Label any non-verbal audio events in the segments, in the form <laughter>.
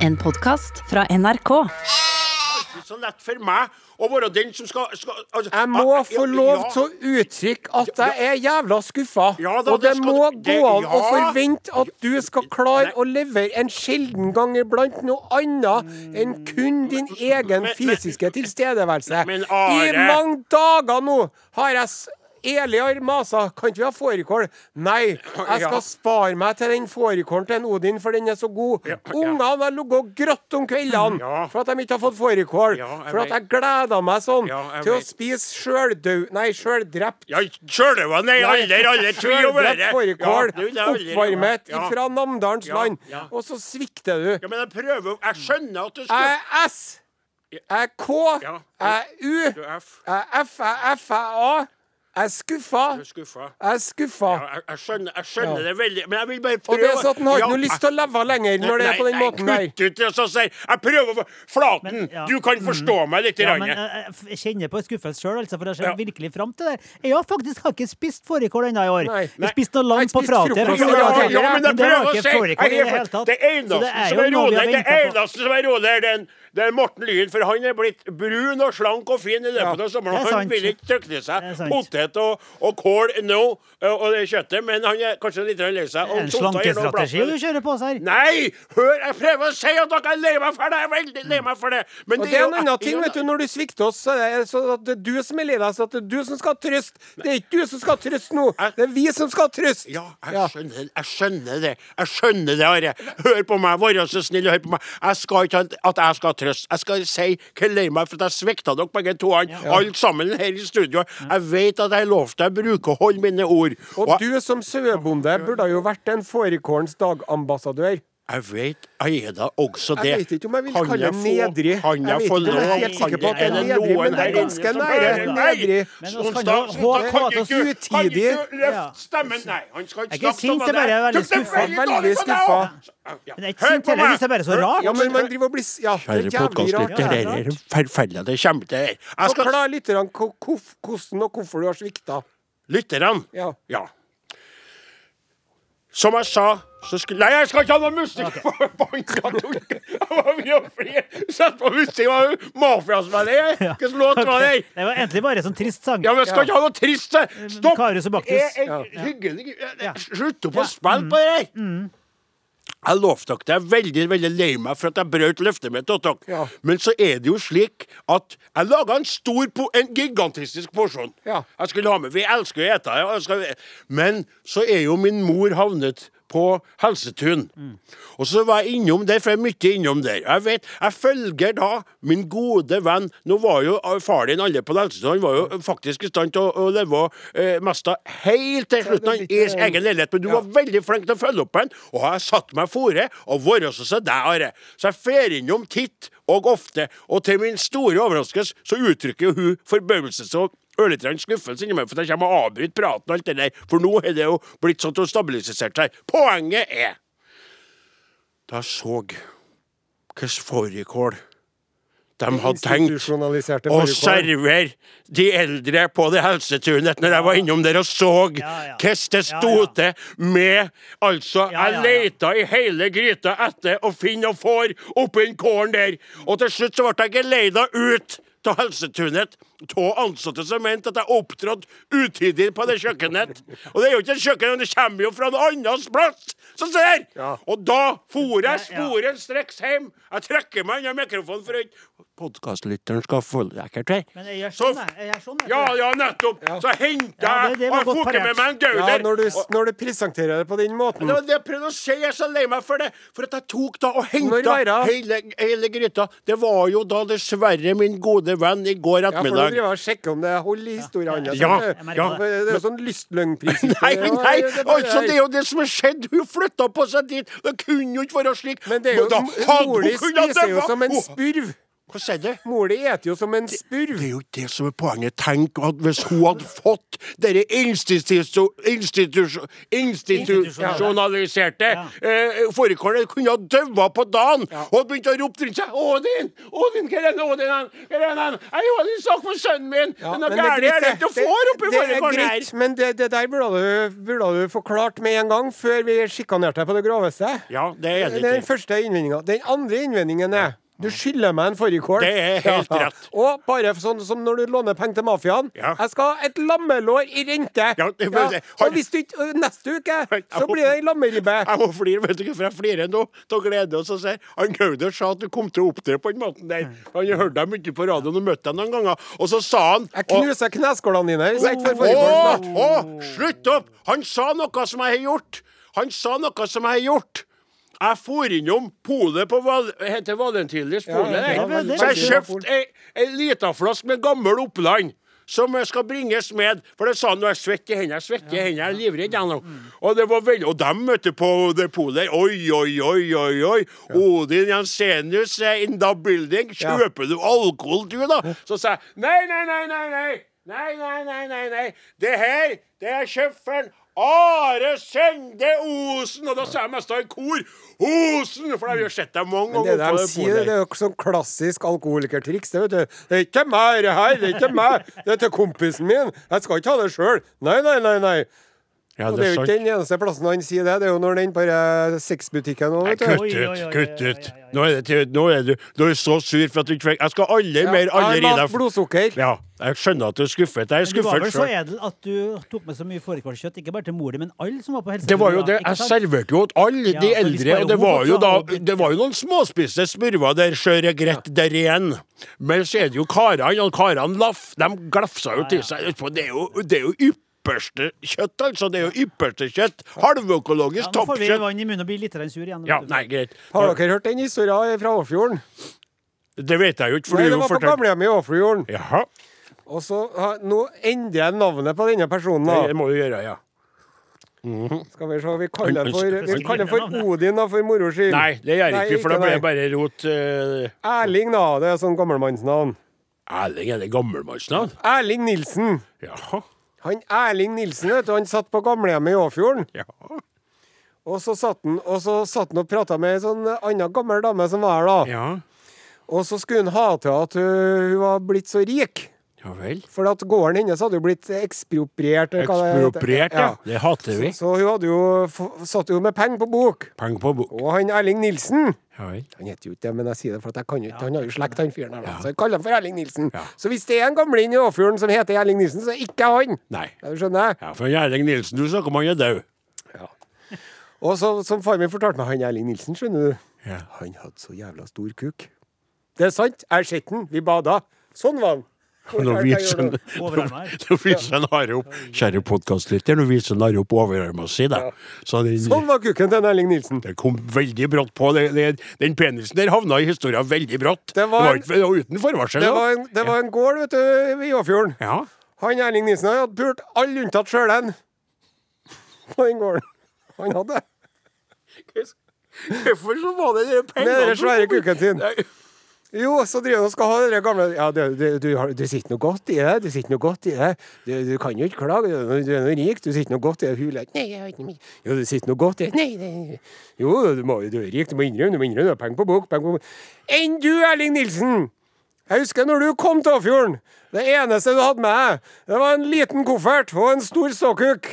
En podkast fra NRK. så lett for meg å være den som skal, skal altså, Jeg må ah, få ja, lov ja. til å uttrykke at jeg er jævla skuffa. Ja da, og det, det må gå an å forvente at du skal klare Nei. å levere en sjelden gang iblant noe annet enn kun din egen men- fysiske tilstedeværelse. Men, I mange dager nå har jeg s- Eli har masa. Kan ikke vi ha fårikål? Nei, <laughs> jeg skal spare meg til den fårikålen til en Odin, for den er så god. Ja, ja. Ungene har ligget og grått om kveldene Ja. for at de ikke har fått fårikål. For at jeg gleda meg sånn til å spise sjøldau... Nei, sjøldrept. Ja, sjølve nei, aldri, aldri tvil over det. Fårikål. Oppvarmet fra Namdalens land. Og så svikter du. Ja, men jeg prøver Jeg skjønner at du Jeg er S. Jeg er K. Jeg er U. F. Jeg er F. Jeg er F. Jeg er A. Jeg er skuffa. Jeg er skuffa. Jeg er skuffa. Ja, jeg, jeg skjønner, jeg skjønner Ja. det veldig, men jeg vil bare Og prøve. det er sånn at han har Ja, ikke noe lyst til å leve lenger når det er på den nei, måten der. Nei, kutt ut det, jeg prøver å Flaten, Men, ja. du kan forstå meg litt. Ja, men jeg, jeg- jeg kjenner på skuffelse sjøl, altså, for jeg ser Ja. virkelig fram til det. Jeg har faktisk har ikke spist fårikål ennå i år. Nei. Jeg spiste noe lam på for Ja, ja, men jeg prøver å si det eneste er som er rolig, det eneste som er rolig, er den det er Morten Lyn, for han er blitt brun og slank og fin i løpet Ja, av sommeren. det er Han vil ikke trykke seg potet og, og kål nå, og det kjøttet, men han er kanskje litt lei seg. Det en slankestrategi du kjører på her. Nei! Hør, jeg prøver å si at dere er lei meg for det! Jeg er veldig lei meg for det. Men Og det er en annen ting, vet du, når du svikter oss, så er det så at det er du som er lei deg, så at det er du som skal trøste. Det er ikke du som skal trøste nå, det er vi som skal trøste. Ja, jeg skjønner, jeg skjønner det. Jeg skjønner det, Are. Hør på meg, vær så snill og hør på meg. Jeg skal ikke at jeg skal trøste. Jeg skal si hvor lei meg for at jeg svikta dere begge to, alle sammen her i studio. Jeg vet at jeg lovte deg å bruke og holde mine ord. Og du som sauebonde burde jo vært en fårikålens dagambassadør. Jeg vet jeg er da også det. Jeg vet ikke om jeg vil Kan kalle det nedrig. Kan Jeg jeg få om jeg er helt sikker på at det er nedrig, men det er ganske nære nedrig. Men Sonstad, vi kan Håkon, ikke- utidig. stemmen? Nei, han skal ikke Jeg er ikke snakke sint, om jeg bare er veldig Det er skuffa. veldig deg. Men jeg er ikke sint heller, hvis det er bare så rart. Ja, men man driver og blir Ja, det Kjære er jævlig rart. podkastlytter, det er forferdelig. Det kommer til det. Jeg skal Forklar litt hvordan og hvorfor du har svikta. Lytterne. Ja. Som jeg sa, så skulle Nei, jeg skal ikke ha noe musikk! Okay. <laughs> var mye å. Sett på musikk. Var mafiaspiller, <laughs> jeg. Hvilken låt var det? Det var egentlig bare en sånn trist sang. Ja, men jeg skal ikke ha noe trist. Stopp! Karius og Baktus. Slutt opp å spille på det der! Jeg lovte dere. Jeg er veldig veldig lei meg for at jeg brøt løftet mitt til dere. Ja. Men så er det jo slik at jeg laga en stor, po en gigantistisk porsjon. Ja. Jeg skulle ha med, Vi elsker å ete. Ja. jeg skal- Men så er jo min mor havnet på Helsetun. Og så var jeg innom der, for jeg er mye innom der. Jeg vet, jeg følger da min gode venn Nå var jo far din aldri på Helsetun. Han var jo faktisk i stand til å, å leve eh, mest av helt til slutten av i sitter- egen leilighet. Men du Ja. var veldig flink til å følge opp den, og jeg satt meg fore og vært så som deg, Are. Så jeg fer innom titt og ofte, og til min store overraskelse så uttrykker jo hun forbauelse og ørlite grann skuffelse inni meg for jeg kommer og avbryter praten og alt det der, for nå har det jo blitt sånn at hun stabilisert seg. Poenget er Da så hvilken fårikål de hadde tenkt å servere de eldre på det helsetunet når jeg var innom der og så hvordan det sto til med Altså, jeg leita i hele gryta etter å finne og får oppi den kålen der, og til slutt så ble jeg geleida ut av helsetunet av ansatte som mente at jeg opptrådte utidig på det kjøkkenet. Og det er jo ikke et kjøkken, det kommer jo fra en annen plass! Så ser! Ja. Og da for jeg sporenstreks hjem. Jeg trekker meg unna mikrofonen for at podkastlytteren skal få ikke til. Men jeg gjør sånn, jeg. jeg. gjør sånn, jeg. Ja, ja, nettopp! Så henter Ja, jeg og fôrte med meg en gauder. Ja, når du, når du presenterer det på den måten. det var det jeg prøvde å si. Jeg er så lei meg for det. For at jeg tok da og henta hele, hele gryta. Det var jo da dessverre min gode venn i går ettermiddag. Ja, for nå ettermiddag. driver jeg og sjekker om det holder i historien hans. Ja, Det- ja. Det er jo sånn lystløgnprinsipp. <laughs> Nei, nei, altså det er jo det som har skjedd. Hun flytta på seg dit. Det kunne jo ikke være slik. Men det er jo, Da hun spiser jo som en spurv. Hva sier du? Mor di eter jo som en spurv. Det er jo ikke det som er poenget. Tenk at hvis hun hadde fått dere institu institu institusjonaliserte eh, fårikålen, kunne ha daua på dagen og begynt å rope rundt seg 'Odin! Odin, hvor er det, Odin? Hvor er? Jeg har en sak for sønnen min! Ja, men det er greit, det oppi det er greit, men det, det der burde du, burde du forklart med en gang, før vi sjikanerte deg på det groveste. Ja, det er enig det den første innvendinga. Den andre innvendingen er du skylder meg en fårikål. Det er helt rett. Og bare sånn som når du låner penger til mafiaen. Ja. Jeg skal ha et lammelår i rente! Ja, det- det- Og hvis du ikke Neste uke <laughs> så blir det ei lammeribbe. Jeg må flire, vet du hvorfor jeg flirer nå? Av glede. Og så sier han Gauder sa at du kom til å opptre på den måten der. Han hørte deg mye på radioen og møtte deg noen ganger. Og så sa han Jeg knuser kneskålene dine Å, å, slutt opp! Han sa noe som jeg har gjort. Han sa noe som jeg har gjort. Jeg for innom polet på Val heter Valentilis Ja, pole. ja, ja, så jeg kjøpte ei, ei lita flaske med gammel Oppland. Som skal bringes med. For det sa han når jeg svetter i hendene. Jeg svetter i hendene, jeg er livredd. jeg nå. Og det var veldig, og dem møtte på det polet. Oi, oi, oi, oi. oi. Odin Jensenius er in the building. Ja. Kjøper du alkohol, du, da? Så sa jeg nei, nei, nei, nei. nei. Nei, nei, nei, nei, nei. Det her, det er sjøferen Are Sende Osen! Og da sa jeg mest i kor Osen! For det har vi jo sett deg mange Men det ganger. de sier, det er jo sånn klassisk alkoholikertriks. Det, vet du. det er ikke meg, det her. Det er ikke meg. Det er til kompisen min. Jeg skal ikke ha det sjøl. Nei, nei, nei. nei. Ja, Og det det er jo ikke den eneste plassen han sier det. Det er jo når den bare sexbutikken òg, vet du. Kutt ut, kutt ut. Nå er, det nå er du nå er så sur for at du ikke fikk Jeg skal aldri mer Jeg aldri gi deg blodsukker. Ja, jeg skjønner at du er skuffet. Jeg er Men du var vel så edel at du tok med så mye fårikålkjøtt, ikke bare til mor di, men alle som var på Det var jo det. Jeg serverte jo til alle de eldre, og det var jo da Det var jo noen småspiste smurver der, sjøregrett der igjen. Men så er det jo karene, og karene laff, de glafsa jo til seg utpå. Det er jo, det er jo ypperste kjøtt, altså. Det er jo ypperste kjøtt. Halvøkologisk Ja, nå får vi toppkjøtt. vann i munnen og blir litt sur igjen. Ja, nei, greit. Har dere hørt den historien fra Åfjorden? Det vet jeg jo ikke, for Nei, du det var på gamlehjemmet i Åfjorden. Jaha. Og så Nå endrer jeg navnet på denne personen. da Det må du gjøre, ja. Skal vi se, vi kaller den for, vi kaller for. Odin da, for moro skyld. Nei, det gjør Nei, ikke vi, for da blir det bare rot. Uh... Erling, da. Det er sånn gammelmannsnavn. Erling, er det gammelmannsnavn? Erling Nilsen. Jaha. Han Erling Nilsen, vet du, han satt på gamlehjemmet i Åfjorden. Ja. Og så satt han og, så satt han og prata med ei sånn anna gammel dame som var her, da. Ja. Og så skulle han ha til at hun, hun var blitt så rik. Ja vel. For at gården hennes hadde jo blitt ekspropriert. Ekspropriert, ja. Det hater vi. Så hun hadde jo, satt jo med penger på bok. Penger på bok. Og han Erling Nilsen Ja vel. Han heter jo ikke det, men jeg sier det for at jeg kan jo ikke. Han har jo slekt, han fyren her. Ja. Så jeg kaller han for Erling Nilsen. Ja. Så hvis det er en gamling i Åfjorden som heter Erling Nilsen, så er ikke han. Nei. Det skjønner jeg. Ja, for Erling Nilsen, du snakker om han er død. Og så, som far min fortalte meg, han Erling Nilsen, skjønner du, Ja. han hadde så jævla stor kuk. Det er sant. Jeg har sett den. Vi bada. Sånn var han. Nå viser han. Nå viser han Are opp Kjære podkastlytter, nå viser han Are opp overarmen sin, da. Så den, Sånn var kukken til Erling Nilsen. det kom veldig brått på. Det, det, den penisen der havna i historien veldig brått. Det var en- ikke det var uten forvarsel. Det var en, det var en gård vet du, i Åfjorden. Ja. Han Erling Nilsen hadde pult alle unntatt sjølen <laughs> på den gården. Han hadde Hvorfor så var det de pengene Med den svære kukken sin. Nei. Jo, så driver hun skal ha det gamle Ja, du, du, du, du sitter noe godt i det. Du sitter noe godt i det. Du, du kan jo ikke klage. Du, du er noe rik. Du sitter noe godt i det. Hun like, Nei, jeg har ikke mye. Jo, du sitter noe godt i det. Nei, det Jo, du, må, du er rik. Du må innrømme. Du må innrømme. Du har penger på bok. Penger på bok. Enn du, Erling Nilsen! Jeg husker når du kom til Åfjorden. Det eneste du hadde med deg, det var en liten koffert og en stor ståkuk.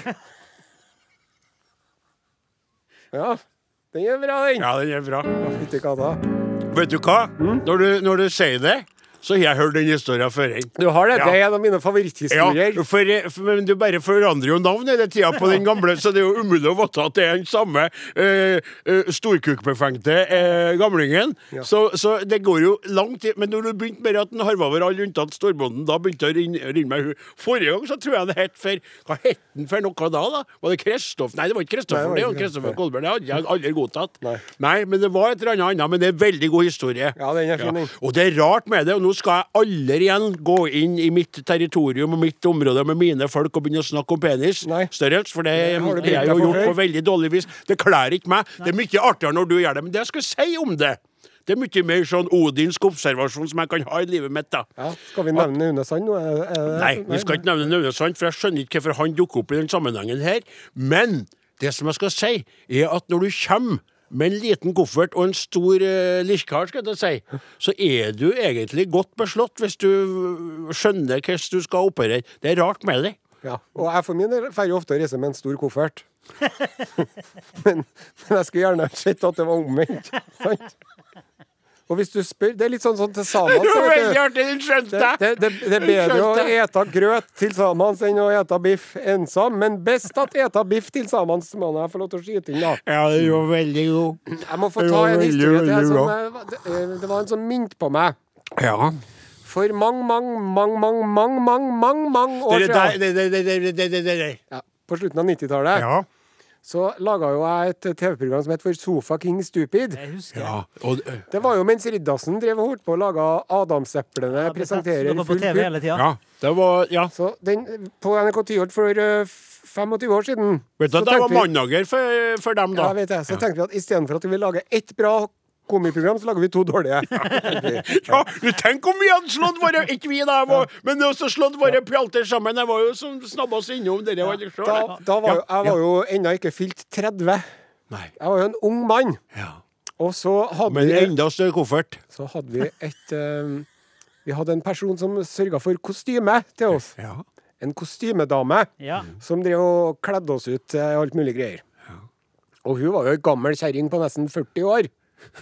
Ja, den er bra, den. Ja, den er bra. Fytti katta. Vet du hva? Mm. Når, du, når du sier det, så har jeg hørt den historien før. inn. Du har det? Ja. Det er en av mine Ja, for, for, men du bare forandrer jo navn hele tida på den gamle, så det er jo umulig å vite at det er den samme eh, eh, storkukbefengte eh, gamlingen. Ja. Så, så det går jo lang tid. Men når du begynte med at den harva over alle unntatt storbonden, da begynte det å rinne, rinne meg i. Forrige gang så tror jeg det het for Hva het den for noe da, da? Var det Kristoff? Nei, det var ikke Kristoffer. Det var Kristoffer. Kolberg. Det hadde jeg aldri godtatt. Nei. men det var et eller annet annet. Men det er en veldig god historie. Ja, den er fin, ja. Og det er rart med det, og nå skal jeg aldri igjen gå inn i mitt territorium og mitt område med mine folk og begynne å snakke om penis. Størrelse, for det Det har jeg jo gjort på veldig dårlig vis. Det kler ikke meg. Det er mye artigere når du gjør det, men det jeg skal si om det Det er mye mer sånn odinsk observasjon som jeg kan ha i livet mitt, da. Ja, skal vi nevne Une Sand nå? Nei, vi skal ikke nevne Naune Sand, for jeg skjønner ikke hvorfor han dukker opp i den sammenhengen her. Men det som jeg skal si, er at når du kommer med en liten koffert og en stor uh, lirkar, skal jeg si, så er du egentlig godt beslått hvis du skjønner hvordan du skal operere. Det er rart med det. Ja. Og jeg for min del drar ofte å reise med en stor koffert. <laughs> men, men jeg skulle gjerne sett at det var omvendt. <laughs> Sant? Og hvis du spør Det er litt sånn, sånn til samene. <laughs> Så det, det, det, det, det er bedre å ete grøt til sammen enn å ete biff ensom, men best at ete biff til sammen, så må jeg få lov til å skyte inn, da. Ja, det var veldig god. Jeg må få ta en historie til. Som, eh, eh, det var en som minte på meg. Ja. For mang, mang, mang, mang, mang, mang, mang, mang år siden. Det, det, det, det, det, det, Ja, på slutten av 90-tallet. Ja så laga jo jeg et TV-program som het For Sofa King Stupid. Jeg husker ja. Og, øh, Det var jo mens Riddarsen drev og holdt på å lage Adamseplene Ja, det presenterer noe på full TV hele tida. ja, det var Ja. Så den, på NRK Tyholt for eh, 25 år siden Vet du at det var mandager for, for dem, da? Ja, vet jeg. Så tenkte vi at istedenfor at vi vil lage ett bra komiprogram, så lager vi to dårlige. <laughs> Ja, Tenk om vi hadde slått våre Ikke vi, da, jeg var, men også slått våre pjalter sammen. Jeg var jo som snabba oss innom det. var det selv, Da, da var jo, Ja, jeg var jo ennå ikke fylt 30. Nei. Jeg var jo en ung mann. Ja. Og så hadde Men vi enda større koffert. så hadde vi et eh, Vi hadde en person som sørga for kostyme til oss. Ja. En kostymedame Ja. som drev og kledde oss ut til alt mulig greier. Og hun var jo ei gammel kjerring på nesten 40 år.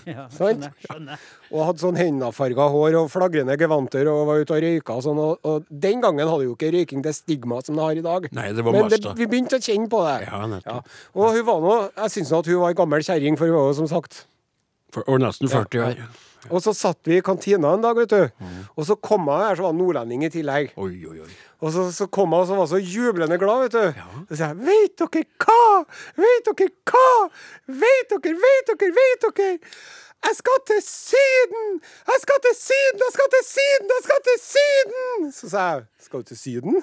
Ja. <laughs> Skjønner. skjønner. Og hadde sånn hendafarga hår og flagrende gevanter og var ute og røyka og sånn. Og, og den gangen hadde jo ikke røyking det stigma som det har i dag. Nei, det var Men det, vi begynte å kjenne på det. Ja, ja. Og hun var nå Jeg syns nå at hun var ei gammel kjerring, for hun var jo som sagt For, og nesten 40 år. Og så satt vi i kantina en dag, vet du. Mm. Og så kom hun her, så var nordlending i tillegg. Oi, oi, oi. Og så, så kom hun så var så jublende glad, vet du. Så sa jeg Veit dere hva? Veit dere hva? Veit dere, veit dere, veit dere? Jeg skal til Syden! Jeg skal til Syden! Jeg skal til Syden! Jeg skal til Syden! Så sa jeg Skal du til Syden?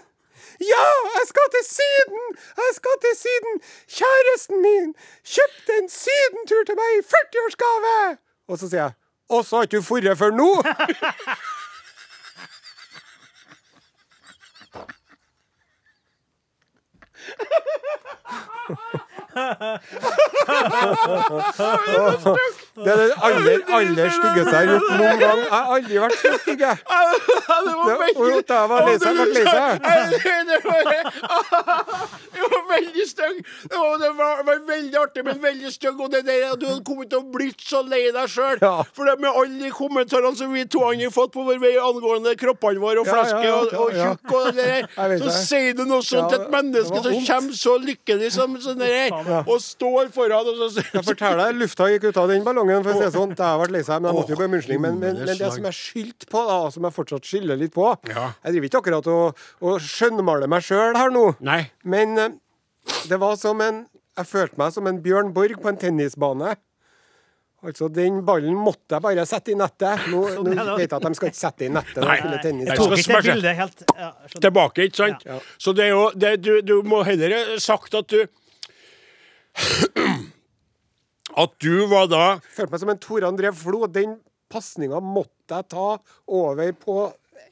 Ja, jeg skal til Syden! Jeg skal til Syden! Kjæresten min kjøpte en sydentur til meg i 40-årsgave! Og så sier jeg Og så har ikke du dratt før nå? <laughs> Det er den aller, aller styggeste jeg har gjort noen gang. Jeg har aldri vært så stygg, jeg. Det var Det- og da jeg var lei seg, ble seg. Det var, veldig stygg. Det var, veldig artig, men veldig stygg. Og det der, du hadde kommet til å blitt så lei deg sjøl. For det med alle de kommentarene som vi to har fått på vår vei angående kroppene våre og fleske og, og tjukk og det der, så sier du noe sånt til et menneske som kommer så lykkelig som sånn der, og står foran og så Jeg forteller deg, lufta gikk ut av den ballongen. For å si det sånn, jeg ble lei seg, men jeg måtte jo på munnsling. Men, men, men det som jeg skyldte på, da, som jeg fortsatt skylder litt på Ja. Jeg driver ikke akkurat og, og skjønnmaler meg sjøl her nå, Nei. men eh, det var som en Jeg følte meg som en Bjørn Borg på en tennisbane. Altså, Den ballen måtte jeg bare sette i nettet. Nå, <laughs> nå ja, vet jeg at de skal ikke sette i nettet Nei, Tok skal ikke smashe. det bildet helt ja, tilbake, ikke sant? Ja. Så det er jo det, du, du må heller sagt at du At du var da følte meg som en Tore André Flo. Den pasninga måtte jeg ta over på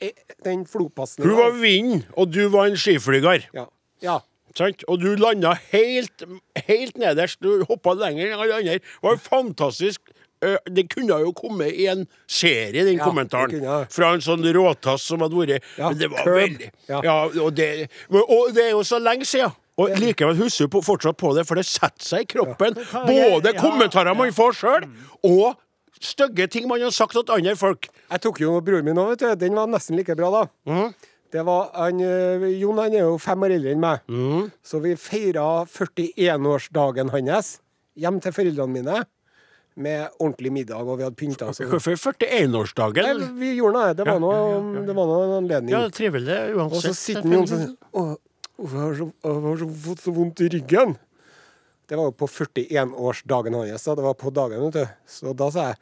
eh, den Flo-pasninga. Hun var vinden, og du var en skiflyger. ja. ja. Sant? Og du landa helt, helt nederst. Du hoppa lenger enn alle andre. Det var fantastisk. Eh, Det kunne jo kommet i en serie, den Ja, kommentaren. kunne. Fra en sånn råtass som hadde vært Ja, Men det var curb. veldig Ja. Ja, og, det, og det er jo så lenge siden. Og likevel husker hun fortsatt på det, for det setter seg i kroppen. Både kommentarer man får sjøl, og stygge ting man har sagt til andre folk. Jeg tok jo broren min òg, vet du. Den var nesten like bra, da. Mm. Det var han, eh, Jon han er jo fem år eldre enn meg. mm. Så vi feira 41-årsdagen hans hjem til foreldrene mine. Med ordentlig middag, og vi hadde pynta oss. Hvorfor 41-årsdagen? Vi gjorde noe. Det var nå det var noe en anledning. Ja, trivelig og så sitter Jon sånn Hvorfor har jeg så- jeg har så fått så vondt i ryggen? Det var jo på 41-årsdagen hans. Det var på dagen, vet du. Så da sa jeg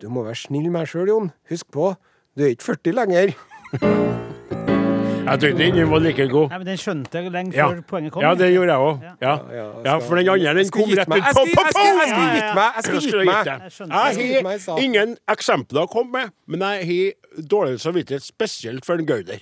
Du må være snill med deg sjøl, Jon. Husk på, du er ikke 40 lenger. Jeg tenkte den var like god. Nei, men Den skjønte jeg lenge Ja. før poenget kom. ja, det gjorde jeg òg. Ja. Ja. ja, ja, for den andre den kom rett ut Jeg skal jeg gitt meg. Jeg skulle gitt meg. Jeg. Jeg har ingen eksempler å komme med, men jeg har dårlig samvittighet spesielt for en Gauder.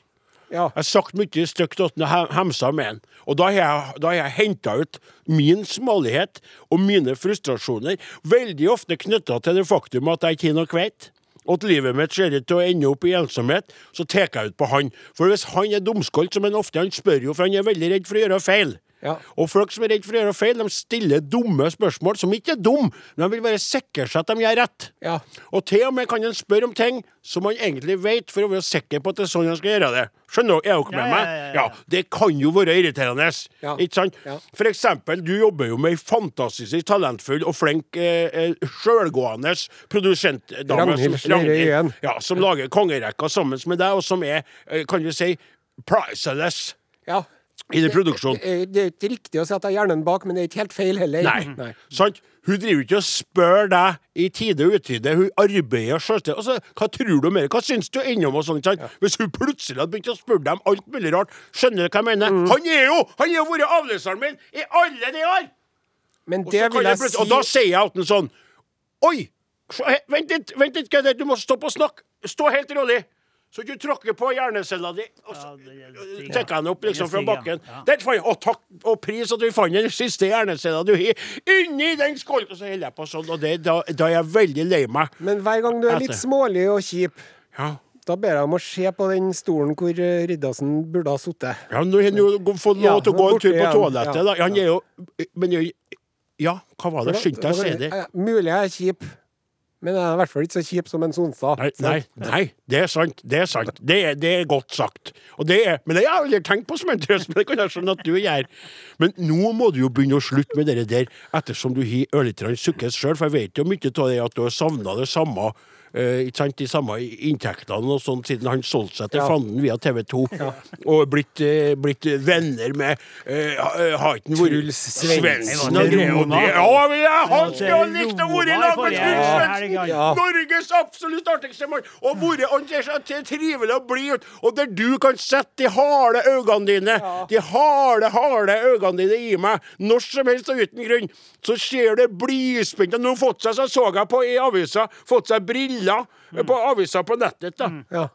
Ja. Jeg har sagt mye stygt til hemsa med han. Og da har jeg, da jeg henta ut min smålighet og mine frustrasjoner, veldig ofte knytta til det faktum at jeg ikke har noe kveit. Og at livet mitt ser ut til å ende opp i ensomhet, så tar jeg ut på han. For hvis han er dumskolt, som han ofte han spør jo, for han er veldig redd for å gjøre feil. Ja. Og folk som er redd for å gjøre feil, de stiller dumme spørsmål som ikke er dumme, men de vil bare sikre seg at de gjør rett. Ja. Og til og med kan en spørre om ting som man egentlig vet, for å være sikker på at det er sånn en skal gjøre det. Skjønner dere? Er dere med Ja, ja, meg? ja. Det kan jo være irriterende. Ja. Ikke sant? Ja. For eksempel, du jobber jo med ei fantastisk talentfull og flink eh, eh, sjølgående produsentdame. Ragnhild som- Slere Ja, som lager kongerekka sammen med deg, og som er, eh, kan vi si, priceless ja. I den produksjonen. Eh, Det er ikke riktig å har hjernen bak, men det er ikke helt feil heller. Nei. Sant? Hun driver ikke og spør deg i tide og utide. Hun arbeider selvstendig. Altså, hva tror du mer? Hva syns du ennå om og sånt? sant? Hvis hun plutselig hadde begynt å spørre deg om alt mulig rart, skjønner du hva jeg mener? Mm. Han er jo Han har jo vært avløseren min i alle de år! Men det vil jeg si og da sier jeg til sånn Oi! Vent litt, vent litt. Du må stoppe og snakke. Stå helt rolig. Så du tråkker på hjernecella di, og så er tar jeg den opp liksom fra bakken. ja. Der fant og takk og pris at vi fant den siste hjernecella du har inni den skålen! Og så holder jeg på sånn, og det, da, da er jeg veldig lei meg. Men hver gang du er litt smålig og kjip, Ja. da ber jeg om å se på den stolen hvor eh, Riddarsen burde ha sittet. Ja, nå har han fått lov til å gå en tur på toalettet. Ja, Da. Han er jo Men Ja, hva var det? Skynd deg å si det. Mulig jeg er kjip, men jeg er i hvert fall ikke så kjip som en Sonstad. Nei, nei, nei, det er sant. Det er sant. Det er, det er godt sagt. Og det er, men det har jeg aldri tenkt på som en trøst, men det kan jeg skjønne at du gjør. Men nå må du jo begynne å slutte med det der, ettersom du har ørlite grann sukket sjøl, for jeg vet jo mye av det at du har savna det samme. Eh, ikke sant, De samme inntektene og sånn siden han solgte seg til Ja. fanden via TV 2. Og blitt, eh, blitt venner med eh, ha- Har ikke vært Truls Svendsen. Og greier? Ja, men jeg han Ja, skulle ha likt å være i lag med Truls Svendsen! Norges absolutt artigste mann! Og vært han ser trivelig og blid ut. Og der du kan sette de harde øynene dine, de harde, harde øynene dine i meg, når som helst og uten grunn, så ser du blidspent ut. Nå fått seg, så så jeg på i avisa, fått seg briller eh, på aviser på nettet. da. Ja.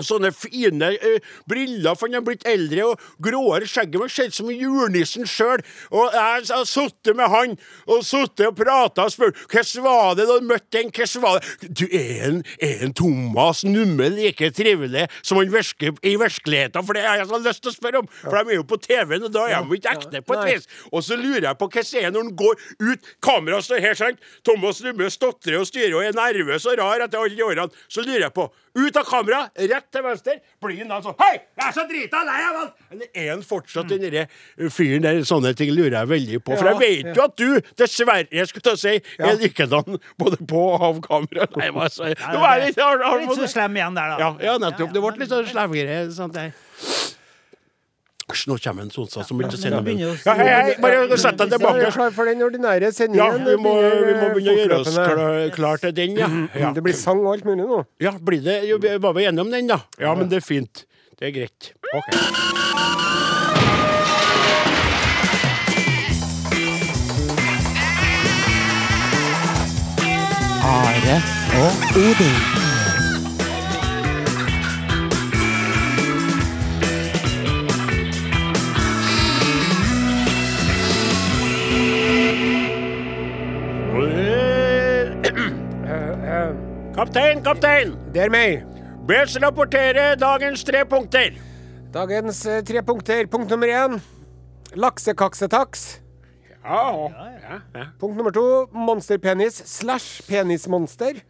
Sånne fine uh, briller, for han er blitt eldre og gråere. Skjegget var sett som julenissen sjøl. Og jeg har sittet med han og sittet og prata og spurt hvordan var det da du møtte den? Hvordan var det? Du, er en, er en Thomas Numme like trivelig som han virker i virkeligheten? For det har jeg så lyst til å spørre om, for de er jo på TV-en, og da er de ikke ekte på et vis. Og så lurer jeg på hvordan er det når han går ut Kameraet står her, sant? Thomas Numme stotrer og styrer og er nervøs og rar etter alle de årene. Så lurer jeg på Ut av kamera, rett til venstre. Blir han da sånn Hei, jeg er så drita lei av alt! Eller er han fortsatt den derre fyren der? Sånne ting lurer jeg veldig på. For Ja, jeg vet jo at du, dessverre, jeg skulle til å si, Ja. er likedan både på og av kamera. Nei, men altså, Ja, nå er jeg litt har- har- Litt så slem igjen der, da. ja, ja, nettopp. Det ble litt sånn slevgere. Nå kommer en Sonstad som vil sende jo- Ja, hei, hei, bare sett deg er tilbake. klar for den ordinære sendingen. Ja, vi må, vi må begynne å gjøre oss klar, klar til den, ja. ja. Det blir sang og alt mulig nå. Ja, blir det jo, Var vi enige om den, da? Ja, men det er fint. Det er greit. Ok. Are og Odin. Kaptein, kaptein! Det er meg. Bes rapportere dagens tre punkter. Dagens eh, tre punkter. Punkt nummer én laksekaksetaks. Ja, ja, ja. Punkt nummer to monsterpenis slash penismonster.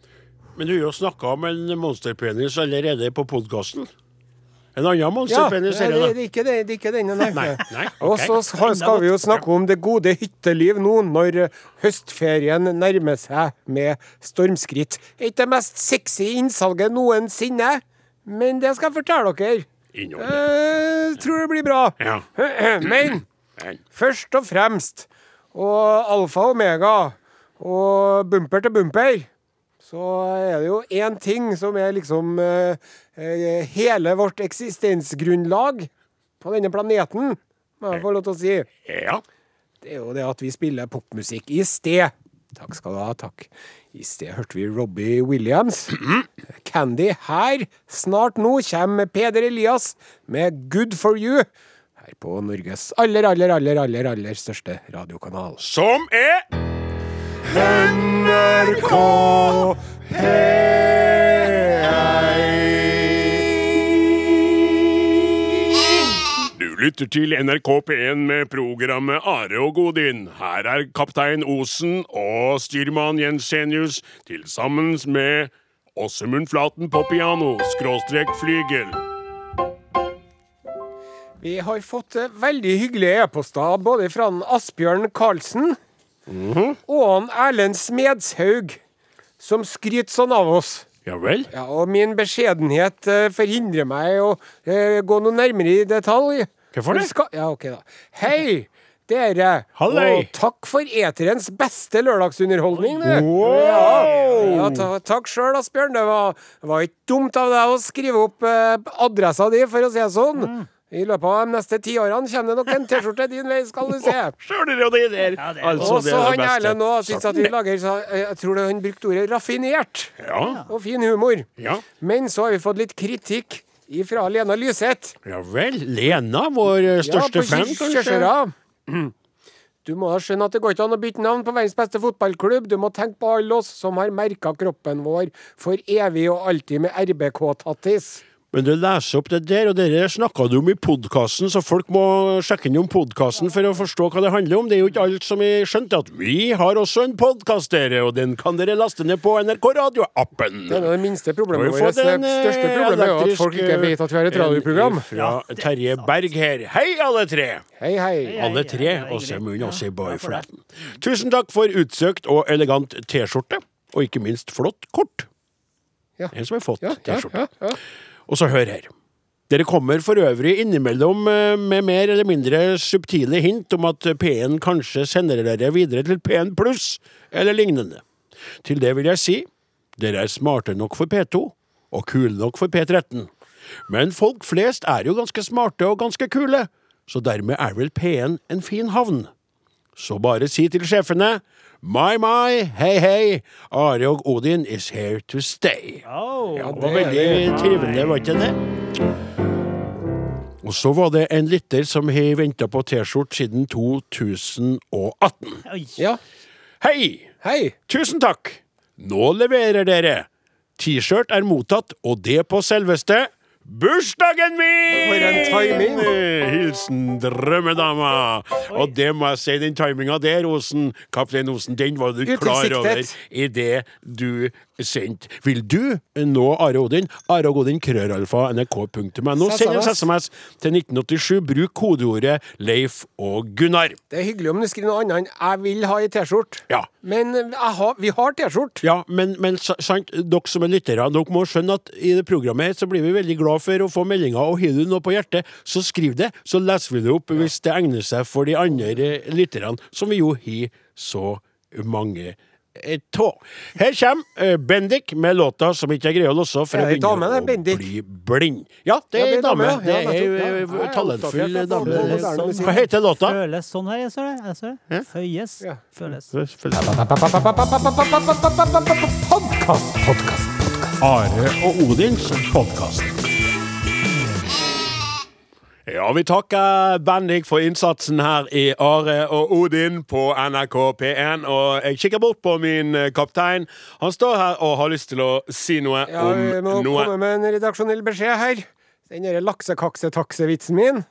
Men du har jo snakka om en monsterpenis allerede på podkasten. En annen Ja, monsterpenis, er det, det ikke, det, det ikke denne, nei. Nei, nei, Og så skal vi jo snakke om det gode hytteliv nå, når eh, høstferien nærmer seg med stormskritt. Ikke det mest sexy innsalget noensinne, men det skal jeg fortelle dere. Jeg tror det blir bra. Ja. Men <clears throat> Men, først og fremst, og alfa og omega, og bumper til bumper, så er det jo én ting som er liksom eh, eh, hele vårt eksistensgrunnlag på denne planeten, må jeg få lov til å si. Ja. Det er jo det at vi spiller popmusikk i sted. Takk skal du ha, takk. I sted hørte vi Robbie Williams. <clears throat> Candy her. Snart nå kommer Peder Elias med Good for you. Her på Norges aller, aller, aller, aller, aller største radiokanal. Som er NRK P1. Du lytter til NRK P1 med programmet Are og Godin. Her er kaptein Osen og styrmann Jensenius til sammen med Åsemund Flaten på piano, skråstrek flygel. Vi har fått eh, veldig hyggelige e-poster både fra Asbjørn Karlsen og en Erlend Smedshaug, som skryter sånn av oss. Ja vel? Ja, og min beskjedenhet uh, forhindrer meg å uh, gå noe nærmere i detalj. Hvorfor det? Skal, ja, ok da. Hei, dere. Halløy. Og takk for eterens beste lørdagsunderholdning. du. Wow. Ja, ja ta, takk sjøl, Asbjørn. Det var, var ikke dumt av deg å skrive opp uh, adressa di, for å si det sånn. Mm. I løpet av de neste ti årene kommer det nok en T-skjorte din vei, skal du se. Og så han. Erlend nå syns at vi lager så, eh, Jeg tror det han brukte ordet raffinert Ja, og fin humor. ja. Men så har vi fått litt kritikk fra Lena Lyseth. Ja vel. Lena, vår eh, største ja, fan, kanskje? <clears throat> Du må da skjønne at det går ikke an å bytte navn på verdens beste fotballklubb. Du må tenke på alle oss som har merka kroppen vår for evig og alltid med RBK-tattis. Men du leser opp det der, og dere snakka du om i podkasten, så folk må sjekke inn om podkasten for å forstå hva det handler om. Det er jo ikke alt som har skjønt at vi har også en podkast, dere, og den kan dere laste ned på NRK Radio-appen. Det er det minste problemet Har vårt. Det eh, største problemet er jo at folk ikke vet at vi har et radioprogram. Fra Terje Berg her. Hei, alle tre! Hei, hei. Alle tre, og munnen, også i boyflaten. Tusen takk for utsøkt og elegant T-skjorte, og ikke minst flott kort. Ja. En som har fått Ja, ja, T-skjorte. Og så hør her. Dere kommer for øvrig innimellom eh, med mer eller mindre subtile hint om at P1 kanskje sender dere videre til P1 pluss eller lignende. Til det vil jeg si dere er smarte nok for P2 og kule nok for P13. Men folk flest er jo ganske smarte og ganske kule, så dermed er vel P1 en fin havn. Så bare si til sjefene My, my, hei, hei, Are og Odin is here to stay. Oh. Ja, det var veldig trivelig, var ikke det? Og så var det en lytter som har venta på T-skjorte siden 2018. Ja. Hei! Hei. Tusen takk! Nå leverer dere! T-skjørt er mottatt, og det på selveste bursdagen min! For en timing. Hilsen drømmedama. Og det må jeg si, den timinga der, Osen, kaptein Osen, den var du klar over i det du sendte. Vil du nå Are Odin? Are Odin, krøralfa, nrk.no. Send en SMS til 1987. Bruk kodeordet Leif og Gunnar. Det er hyggelig om du skriver noe annet enn 'jeg vil ha ei T-skjorte'. Ja. Men eh, har, vi har T-skjorte. Ja, men, men sant, dere som er lyttere, dere må skjønne at i det programmet så blir vi veldig glad for å få meldinger, og har du noe på hjertet, så skriv det, så leser vi det opp hvis det egner seg for de andre lytterne, som vi jo har så mange eh, tå. Her kommer eh, Bendik med låta som ikke jeg greier å låse, for det jeg begynner det, å Bendik? bli blind. Ja, det er ei dame. ja. Det er ei talentfull dame. Hva heter låta? Føles sånn her, jeg ser det. Jeg ser det. Føyes. Ja. Føles. Podkast, podkast. Are og Odins podkast. Ja, vi takker Bendik for innsatsen her i Are og Odin på NRK P1. Og jeg kikker bort på min eh, kaptein. Han står her og har lyst til å si noe Ja, vi må om noe. komme med en redaksjonell beskjed her. Den derre laksekakse-taksevitsen min,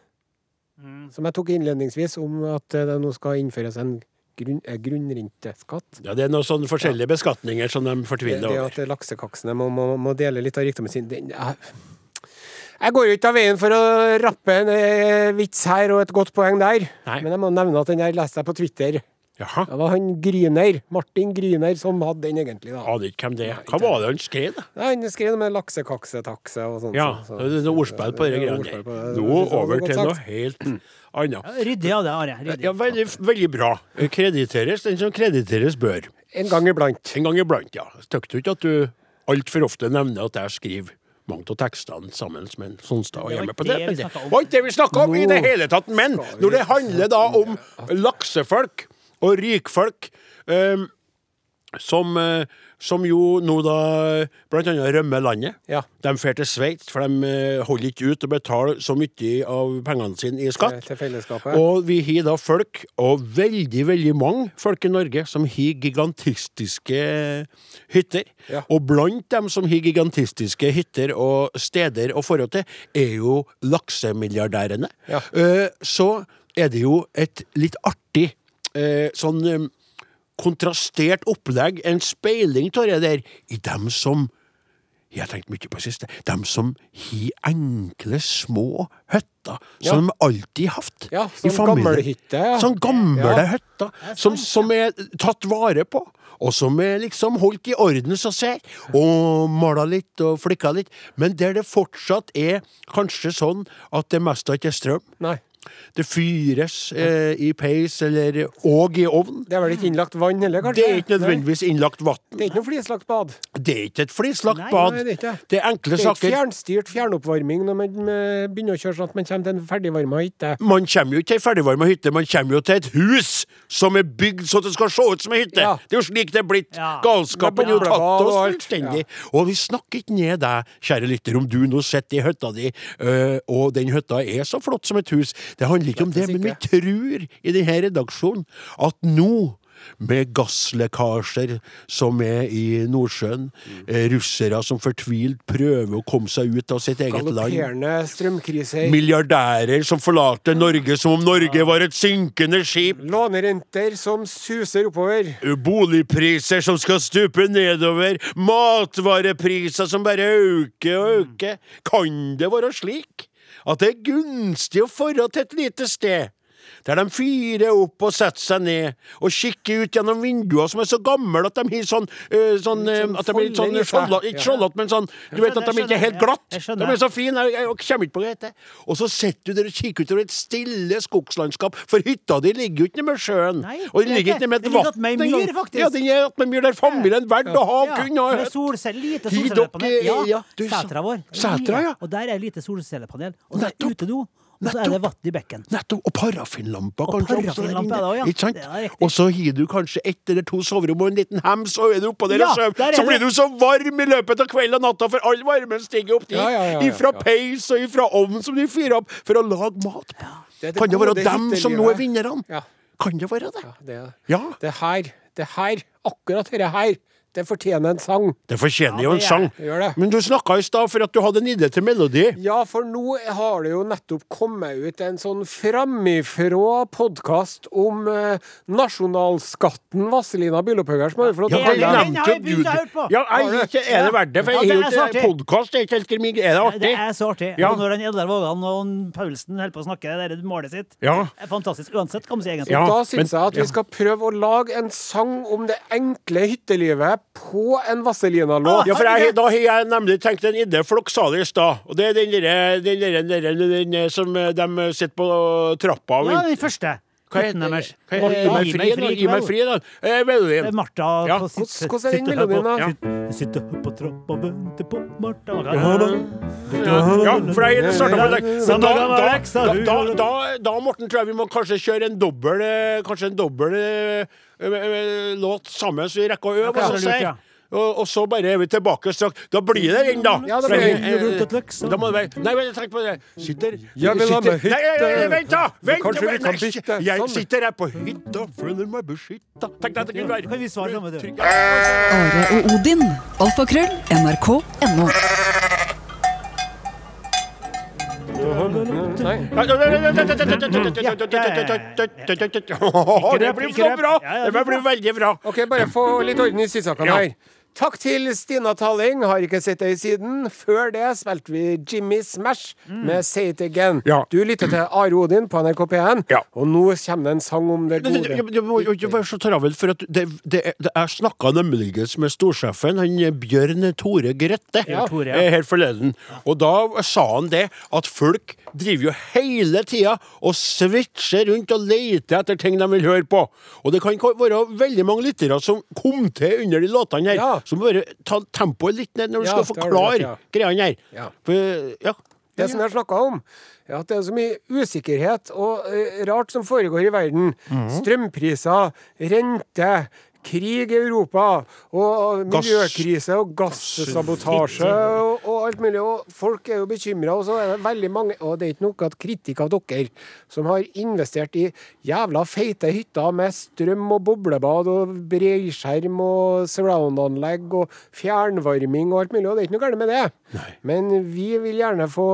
som jeg tok innledningsvis, om at eh, det nå skal innføres en grunn, eh, grunnrenteskatt. Ja, Det er noen sånne forskjellige beskatninger som de fortviler over. det det at laksekaksene må, må, må dele litt av rikdommen sin den, jeg, jeg går jo ikke av veien for å rappe en eh, vits her og et godt poeng der, Nei. men jeg må nevne at den der leste jeg på Twitter. Jaha. Det var han Gryner, Martin Gryner, som hadde den egentlig, da. Aner ikke hvem det er. Hva var det han skrev, da? Nei, Han skrev noe med laksekaksetakse og sånt. Ja, så- så- det er noe ordspill på de greiene der. Nå over til noe helt annet. Ryddig av det, Are. Ja, veldig, veldig bra. Krediteres den som krediteres bør. En gang iblant. En gang iblant, ja. Syns du ikke at du altfor ofte nevner at jeg skriver mange av tekstene sammen med en Sonstad og Det var hjemme på det? men det var ikke det vi snakka om i det hele tatt. Men når det handler da om laksefolk og rikfolk um, som, eh, som jo nå da blant annet rømmer landet. Ja. De drar til Sveits, for de eh, holder ikke ut og betaler så mye av pengene sine i skatt. Til fellesskapet. Og vi har da folk, og veldig, veldig mange folk i Norge, som har gigantistiske hytter. Ja. Og blant dem som har gigantistiske hytter og steder å forhold til, er jo laksemilliardærene. Ja. Eh, Så er det jo et litt artig eh, sånn eh, kontrastert opplegg, en speiling av det der, i dem som jeg har tenkt mye på det siste. De som har enkle, små hytter, Ja. som de alltid har hatt. Ja, i sånn gammelhytte, ja. Sånn gamle Ja. hytter, som, som er tatt vare på. Og som er liksom holdt i orden, så ser. Og mala litt og flikka litt. Men der det fortsatt er kanskje sånn at det meste ikke er strøm. Nei. Det fyres eh, i peis eller og i ovn. Det er vel ikke innlagt vann heller, kanskje? Det er ikke nødvendigvis innlagt vann. Det er ikke noe flislagt bad. Det er ikke et flislagt Nei, bad. nei, det er ikke det. Er enkle Det er ikke saker. fjernstyrt fjernoppvarming når man eh, begynner å kjøre sånn at man kommer til en ferdigvarma hytte. Man kommer jo ikke til ei ferdigvarma hytte, man kommer jo til et hus som er bygd så det skal se ut som ei hytte. Ja. Det er jo slik det er blitt. Ja. Galskapen har jo tatt oss og Ja. Og vi snakker ikke ned deg, kjære lytter, om du nå sitter i hytta di, øh, og den hytta er så flott som et hus. Det handler ikke om det, men vi tror i denne redaksjonen at nå med gasslekkasjer som er i Nordsjøen, Mm. eh, russere som fortvilt prøver å komme seg ut av sitt eget land. Strømkriser. Milliardærer som forlater Norge som om Norge var et synkende skip. Lånerenter som suser oppover. Boligpriser som skal stupe nedover. Matvarepriser som bare øker og øker. Kan det være slik at det er gunstig å dra til et lite sted? Der de fyrer opp og setter seg ned og kikker ut gjennom vinduer som er så gamle at de har sånn, øh, sånn sånn At de er litt sånn skjoldete Ikke skjoldete, men sånn Du vet at de ikke er helt glatt. De er så fine. Jeg, jeg kommer ikke på hva det heter. Og så sitter du der og kikker utover et stille skogslandskap, for hytta di ligger jo ikke nede ved sjøen. Nei, og den er ligger ikke- ikke med et vann. engang. Ja, den er attmed myr der familien valgte å ha kunne ha lite solcellepanel. Ja, Sætra vår. Sætra, ja. Og der er lite solcellepanel. Og så er utedo. Og så er det vann i bekken. Nettopp. Og parafinlamper, Og kanskje. også der parafinlamper er det også, ja. Ikke sant? Det er. Og så har du kanskje ett eller to soverom og en liten hems, og er du oppå der Ja, og sover, er så blir du så varm i løpet av kvelden og natta, for all varmen stiger opp dit. Ja, ja, ja, ja, Ifra peis og ifra ovn som de fyrer opp for å lage mat på. Det det Kan det være dem som nå er vinnerne? Ja. Kan det være det? Ja, det, er- Ja. det her, det her, akkurat dette her, det fortjener en sang. Det fortjener Ja, jo en er- sang. gjør det. Men du snakka i stad for at du hadde en idé til melodi. Ja, for nå har det jo nettopp kommet ut en sånn framifrå podkast om eh, nasjonalskatten Vazelina Bylopphøggers. Ja, få Ja, det den har jeg begynt å høre på. Ja, jeg, er ikke, er det verdt det? For Ja, jeg det har er jo artig. podkast, det er ikke helt min Er det Det er så artig. Ja. Når Eldar Vågan og Paulsen holder på å snakke det der målet sitt, Ja. er fantastisk uansett, kan man si egentlig. Ja. Da syns jeg at vi skal prøve å lage en sang om det enkle hyttelivet på en Vazelina-låt. Ja, for jeg, da har jeg nemlig tenkt en idé, for dere sa det i stad. Og det er den derre som eh, de sitter på trappa og Ja, den første. Hva heter den deres. Gi meg fri, da. Gi meg fri, da. Eh, melodien. Det er Martha Ja. på sitt Hvordan- er den melodien, da? Jeg Sitter oppe på trappa og venter på Martha. Ja, ja, for det starta med Samme da, da, da, da, da, da, Morten, tror jeg vi må kanskje kjøre en dobbel eh, Kanskje en dobbel eh, låt sammen, så vi rekker å øve. Ja, og det er. Og, så bare er vi tilbake straks. Da blir det den, da. Ja, det blir eh. Da må du være Nei, vent, tenk på det. Sitter Jeg vil ha med hytte. Nei, nei, nei, vent, da! Vent, Kanskje vi kan bytte Jeg sånn. sitter her på hytta, føler meg beskytta. Tenk deg at det kunne være Kan vi svare sammen, du? Trygg- Are og Odin. Alfakrøll. NRK.no. Nei. Det blir så bra! Det blir veldig bra. OK, bare få litt orden i sysakene her. Takk til Stina Talling, har ikke sett deg siden. Før det spilte vi Jimmy Smash med Say It Again. Ja. Du lytter til Are Odin på NRK P1, Ja. og nå kommer det en sang om det gode. det jeg, jeg, ikke være så travel, for at det, det, det Jeg snakka nemlig med storsjefen, han Bjørn Tore Grøtte, Ja. Her forleden. Og da sa han det at folk driver jo hele tida og switcher rundt og leter etter ting de vil høre på. Og det kan være veldig mange lyttere som kom til under de låtene her, Ja. som bare ta tempoet litt ned når du Ja, skal har forklare ja. greiene her. Ja. For, ja. Det som jeg snakka om, er at det er så mye usikkerhet og eh, rart som foregår i verden. Strømpriser, rente, krig i Europa, og miljøkrise og gassabotasje og, og alt mulig. Og folk er jo bekymra, og så er det veldig mange Og det er ikke noe kritikk av dere som har investert i jævla feite hytter med strøm og boblebad og bredskjerm og surround-anlegg og fjernvarming og alt mulig, og det er ikke noe galt med det. Men vi vil gjerne få,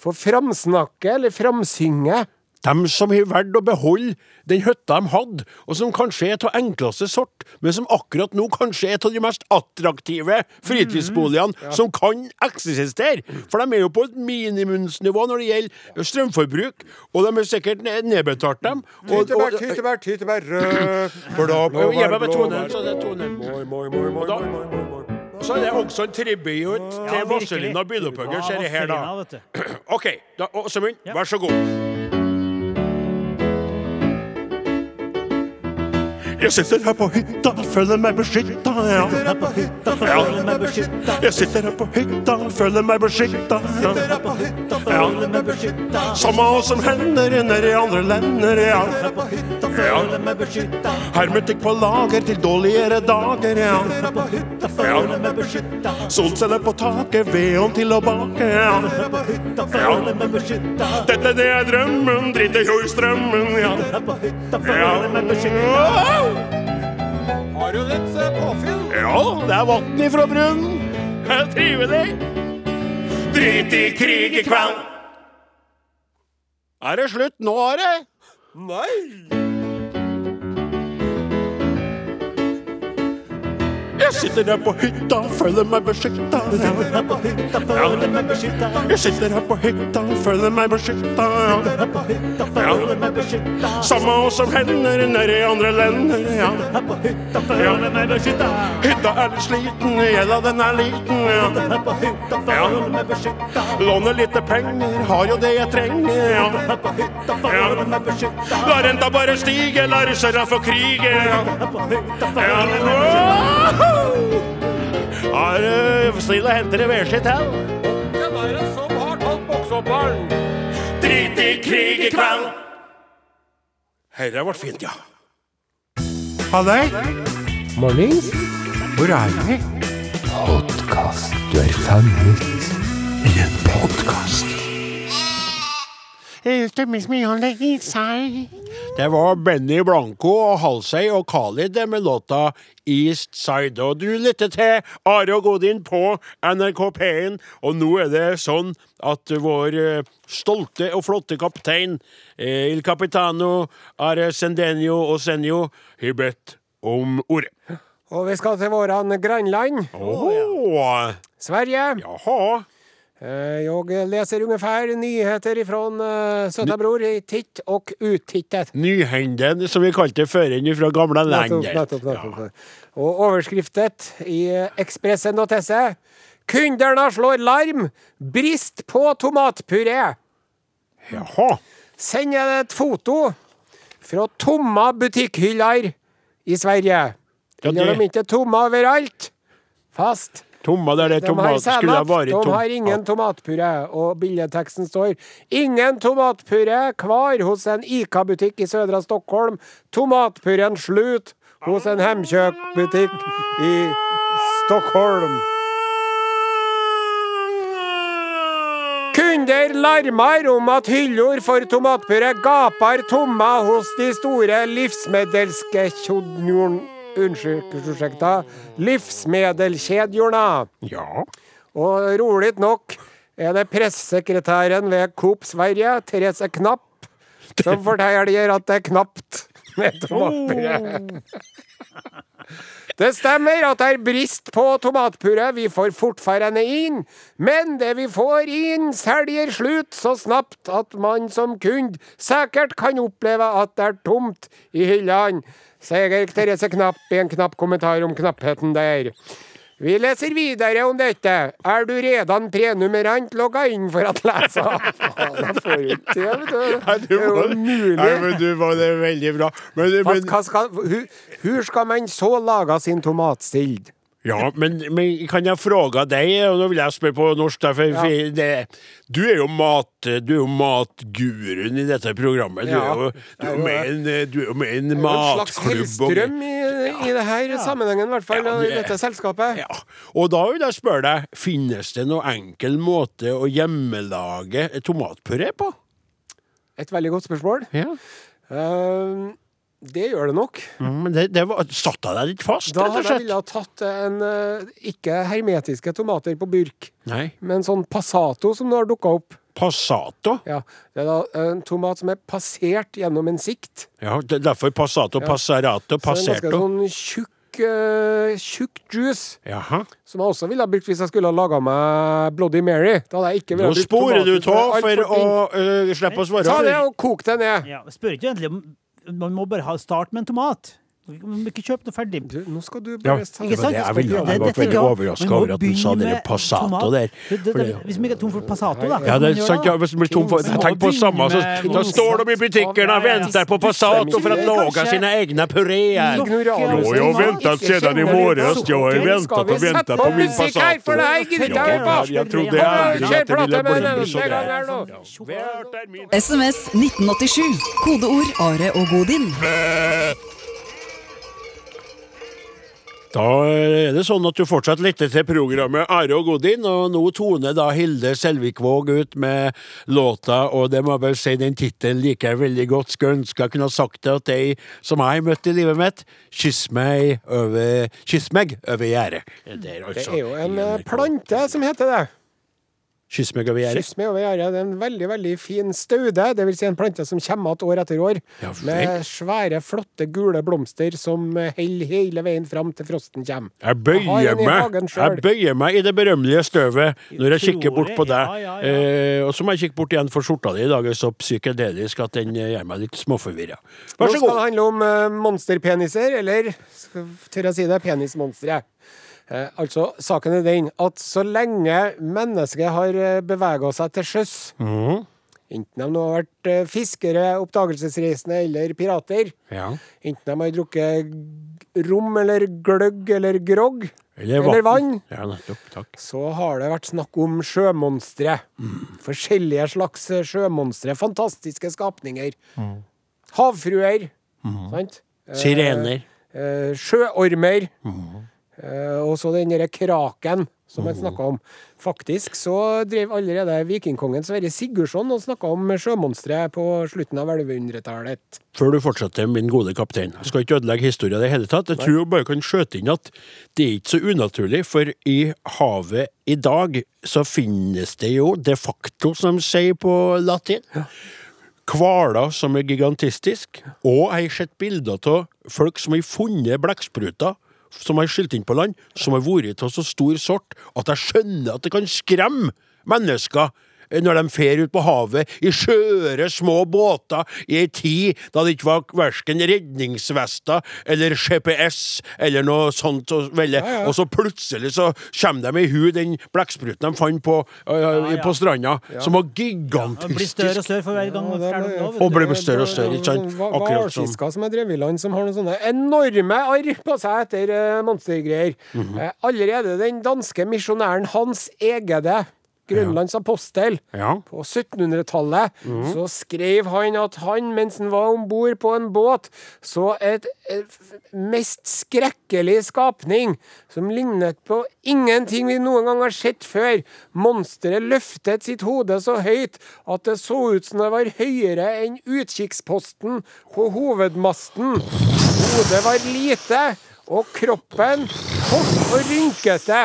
få framsnakke, eller framsynge, Dem som har valgt å beholde den hytta de hadde, og som kanskje er av enkleste sort, men som akkurat nå kanskje er av de mest attraktive fritidsboligene som kan eksistere. For de er jo på et minimumsnivå når det gjelder strømforbruk, og de har sikkert nedbetalt dem. Tyttebær, tyttebær, tyttebær, rød, blå, og, gi meg blå, så det er det også en tribut til Vazelina ser jeg her, da. <clears throat> OK, da, Åsemund, vær så god. Jeg sitter her på hytta, føler meg beskytta, ja. Jeg sitter her på hytta, føler meg beskytta, ja. Samme hva som hender nede i andre lender, ja. Beskytta. Hermetikk på lager til dårligere dager, ja. Beskytta. Solceller på taket, vedovn til å bake, ja. Dette det er drømmen, driter jo i strømmen, ja. Ja. Har du litt eh, påfyll? Ja, det er vann ifra brunnen. Jeg trive deg? Drit i krig i kveld. Er det slutt nå, Are? Nei! Jeg sitter her på hytta, føler meg beskytta. Her på hytta, føler meg beskytta. Jeg sitter her på hytta, føler meg beskytta. Samme hva som hender nede i andre ja. Her hytta, er litt sliten, gjelda den er liten, ja. Låner lite penger, har jo det jeg trenger, ja. La renta bare stige, la russerne få krige, ja. Ja, Er du snill og henter det vedskitt her? Hvem er det som har tatt boksehopperen? Drit i krig i kveld. Herre ble fint, ja. Halløy, Mornings. hvor er vi? Podkast. Du er fanget. I en podkast. Det var Benny Blanco og Halsey og Khalid med låta East Side. Og du lytter til Are og Godin på NRK P1, og nå er det sånn at vår eh, stolte og flotte kaptein, eh, Il Capitano Are Sendenio og Senio, har bedt om ordet. Og vi skal til våran grannland, Åh, Sverige. jaha. Eh, leser ungefær ungefär nyheter ifrån bror i titt og uttittet. Nyhenden, som vi kalte føreren fra gamle nettopp, nettopp. Og overskriftet i Ekspressen.se. Kunderna slår larm! Brist på tomatpuré! Jaha. Sender et foto fra tomme butikkhyller i Sverige. Ja, Eller de ikke tomme overalt. Fast. Tomma der det De tomat skulle ha vært vært de har ingen tomatpuré. Og billedteksten står 'Ingen tomatpuré kvar hos en Ica-butikk i sødra Stockholm'. Tomatpureen slut hos en Hemkjøp-butikk i Stockholm. Kunder larmer om at hyller for tomatpuré gaper tomme hos de store livsmedelskjedjorn... Unnskyld. Livsmedelkjedjorna. Ja. Og rolig nok er det pressesekretæren ved Coop Sverige, Therese Knapp, som <laughs> forteller at det er knapt med tomatpuré. Det stemmer at det er brist på tomatpuré, vi får fortfarande inn, men det vi får inn selger slutt så snapt at man som kund sikkert kan oppleve at det er tomt i hyllene, sier Therese Knapp i en knapp kommentar om knappheten der. Vi leser videre om dette. Er du redan prenumerant logga inn for at lese? <laughs> Faen, får jo ikke det, vet du. Nei, du Det er jo mulig. umulig. Nei, men du var det veldig bra. Men, men, hva skal, skal man så lage sin tomatsild? Ja, men, men kan jeg fråga deg, og nå vil jeg spørre på norsk, da, for, for det, du er jo mat, du er jo matguruen i dette programmet. Du Ja, er jo, du er med en, du er med en en En slags helstrøm Hellstrøm i, i det her sammenhengen, i hvert fall. Ja, I dette selskapet. Ja, og da vil jeg spørre deg, finnes det noen enkel måte å hjemmelage tomatpuré på? Et veldig godt spørsmål. Ja. Eh, det gjør det nok. Men det, det var, satt jeg deg litt fast, Da rett og hadde jeg slett? ville ha tatt en eh, ikke hermetiske tomater på burk, Nei. men sånn passato som nå har dukka opp. Passato? Ja, det er da en tomat som er passert gjennom en sikt. Ja, det er derfor passato, passerato, Så en ganske sånn tjukk, uh, tjukk juice. Jaha. Som jeg også ville ha brukt hvis jeg skulle ha laga meg Bloody Mary. Da hadde jeg ikke Nå sporer du av det er for å øh, slippe å svare. Ta det og kok det ned. Ja, spør ikke egentlig om Man må bare ha start med en tomat. Ikke kjøpe det ferdig. Du, nå skal du bare ja. Ikke sant? det jeg Det- vært veldig må over at du sa det passato tomat. der. Det- det- det- Hvis vi ikke er tom for passato, da. Ja, det er sant, ja, hvis vi blir tom for Tenk på samme, så da står de i butikken og venter på Passato for å lage sine egne puréer. Ignoramus. Jo, jeg har ventet siden i morges. Jeg har ventet og ventet på min her, her ikke jeg jeg trodde aldri at det ville bli så Kjør gærent. plate med den. Hvert er SMS 1987. Kodeord Are og Godin. Da er det sånn at du fortsatt lytter til programmet Are og Godin, og nå toner da Hilde Selvikvåg ut med låta, og det må jeg vel si, den tittelen liker jeg veldig godt. Skulle ønske jeg kunne ha sagt det til ei som jeg har møtt i livet mitt. Kyss meg over Kyss meg over gjerdet. Det, er altså jo en eh, plante som heter det. Kyss meg over gjerdet. Kyss meg. Det er en veldig veldig fin staude, det vil si en plante som kommer igjen år etter år. Ja. Med svære, flotte, gule blomster som holder hele veien fram til frosten kommer. Jeg bøyer meg. Jeg bøyer meg i det berømmelige støvet når jeg kikker bort på deg. Ja, ja, ja. Eh, og så må jeg kikke bort igjen, for skjorta di i dag er så psykedelisk at den eh, gjør meg litt småforvirra. Nå Vær så skal det handle om eh, monsterpeniser, eller tør jeg si det, penismonstre. Eh, altså, saken er den at så lenge mennesket har uh, bevega seg til sjøs, Mm. enten de har vært eh, fiskere, oppdagelsesreisende eller pirater, Ja. enten de har drukket rom eller gløgg eller grogg, Eller, Eller vann. Ja, nettopp. Så har det vært snakk om sjømonstre. Forskjellige slags eh, sjømonstre. Fantastiske skapninger. Havfruer. Sant? Eh, Sirener. eh, sjøormer. Eh, og så den derre kraken som jeg snakka om. Faktisk så drev allerede vikingkongen Sverre Sigurdsson og snakka om sjømonstre på slutten av 1100-tallet. Før du fortsetter, min gode kaptein. Jeg skal ikke ødelegge historien i det hele tatt. Jeg tror jeg bare kan skjøte inn at det er ikke så unaturlig, for i havet i dag så finnes det jo de facto, som de sier på latin, hvaler som er gigantistisk, og jeg har sett bilder av folk som har funnet blekkspruter som har skylt inn på land, som har vært av så stor sort at jeg skjønner at det kan skremme mennesker når de fer ut på havet i skjøre, små båter i ei tid da det ikke var verken redningsvester eller GPS eller noe sånt. Og, veldig. og så plutselig så kommer de i hu den blekkspruten de fant på, øh, ja. på stranda, som var Det blir gigantisk. større og større for hver gang. Ja, Og blir større og større, ikke sant? Hva- Akkurat som Hvalfisker som er drevet i land, som har noen sånne enorme arr på seg etter eh, monstergreier. Mhm. Eh, allerede den danske misjonæren Hans Egede, Grønlands apostel, Ja. på 1700-tallet, så skrev han at han, mens han var om bord på en båt, så et, et mest skrekkelig skapning som lignet på ingenting vi noen gang har sett før. Monsteret løftet sitt hode så høyt at det så ut som det var høyere enn utkikksposten på hovedmasten. Hodet var lite, og kroppen kort og rynkete.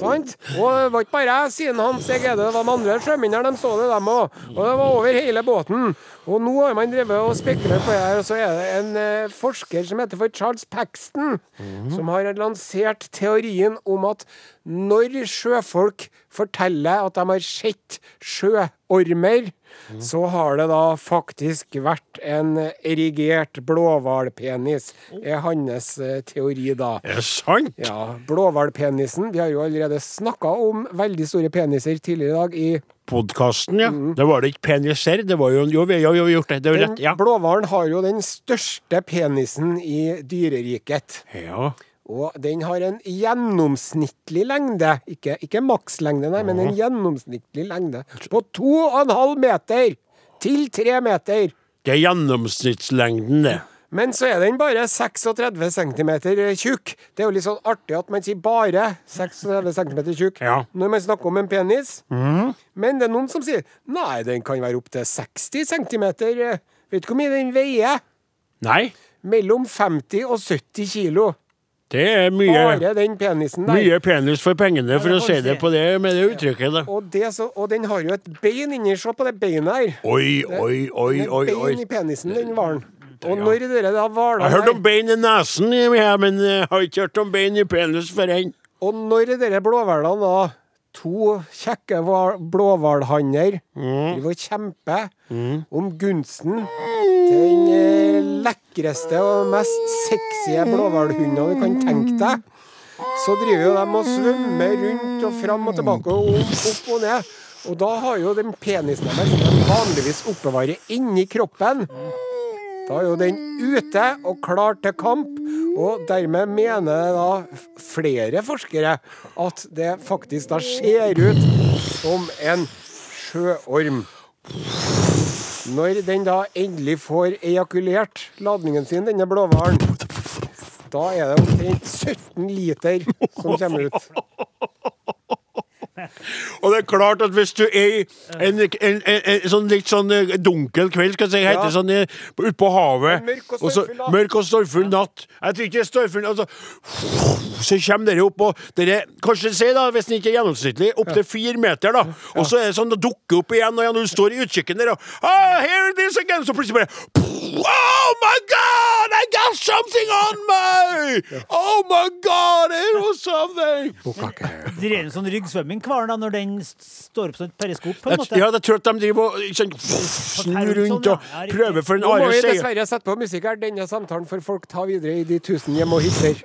Sant? Og det var ikke bare jeg, siden Hans Egede. Det var de andre sjømennene, de så det, dem òg. Og det var over hele båten. Og nå har man drevet og spekulert på det her, og så er det en eh, forsker som heter for Charles Paxton, som har lansert teorien om at når sjøfolk forteller at de har sett sjøormer, så har det da faktisk vært en erigert blåhvalpenis, er hans eh, teori da. Er det sant? Ja, blåhvalpenisen. Vi har jo allerede snakka om veldig store peniser tidligere i dag i Podkasten, ja. Mm. Det var det ikke peniser. Det var jo Jo, vi har gjort det. Det var rett. Ja. blåhvalen har jo den største penisen i dyreriket. ja. Og den har en gjennomsnittlig lengde, ikke, ikke makslengde, nei, men en gjennomsnittlig lengde på to og en halv meter til tre meter. Det er gjennomsnittslengden, det. Men så er den bare 36 cm tjukk. Det er jo litt sånn artig at man sier bare 36 cm tjukk Ja. når man snakker om en penis. Men det er noen som sier nei, den kan være opptil 60 cm. Vet du hvor mye den veier? Nei, Mellom 50 og 70 kilo. Det er mye, mye penis for pengene, for Ja, å det si det på det med det uttrykket. da. Og, det så, og den har jo et bein inni. Se på det beinet her. Oi, oi, oi, Det er oi. oi. bein i penisen, den hvalen. Og når dere da hvalene Jeg har hørt om bein i nesen, men jeg har ikke hørt om bein i penis før enn. Og når dere blåhvalene da, to kjekke hval- blåhvalhanner, Mm. driver og kjemper om gunsten til den eh, lekreste og mest sexy blåhvalhunda du kan tenke deg, så driver jo de og svømmer rundt og fram og tilbake og opp, og ned. Og da har jo den penisen deres, som de vanligvis oppbevarer inni kroppen, da er jo den ute og klar til kamp, og dermed mener da flere forskere at det faktisk da ser ut som en sjøorm. Når den da endelig får ejakulert ladningen sin, denne blåhvalen, da er det omtrent 17 liter som kommer ut. <laughs> Og det er klart at hvis du er i en, en, en, en sånn litt sånn eh, dunkel kveld, skal jeg si, heter Ja. det sånn eh, ute på havet Mørk og stormfull natt. Mørk og stormfull natt. Jeg tror ikke det er stormfull altså, Så kommer dere opp, og dere Kanskje si, da, hvis den ikke er gjennomsnittlig, opp til fire meter, da. Og så er det sånn, det dukker opp igjen, og når du står i utkikken der, og oh, here it is again, så plutselig bare Oh my God! I got something on me! Oh my God! It was something! Drev en sånn ryggsvømming da, når den står opp som et periskop, på en måte? ja, jeg tror at de driver og sånn, snur rundt og prøver, for en Nå må vi dessverre sette på musikk her. Denne samtalen får folk ta videre i de tusen hjem og hytter.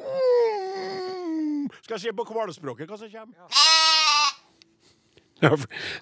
Skal jeg se på hvalspråket hva som kommer? Ja,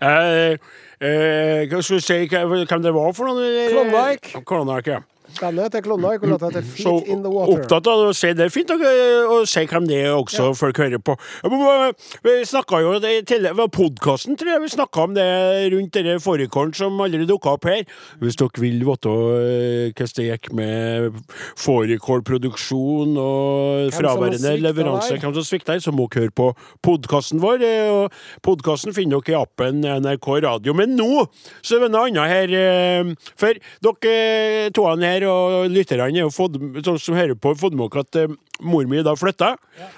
eh, eh, hva skal vi si hvem det var for noen? Klondyke. Klondike, ja. Bandet heter Klondyke og låta heter Så Feet in the Water. opptatt av å se det er fint å si hvem det er også, folk hører på. Ja, Vi snakka jo det tidligere, podkasten, tror jeg vi snakka om det rundt denne fårikålen som aldri dukka opp her. Hvis dere vil vite eh, hvordan det gikk med fårikålproduksjon og fraværende leveranse, hvem som svikta her, så må dere høre på podkasten vår. eh, Podkasten finner dere i appen NRK Radio. Men nå så er det noe annet her. eh, For dere to her og lytterne som hører på, fått med dere at eh, mor mi da flytta.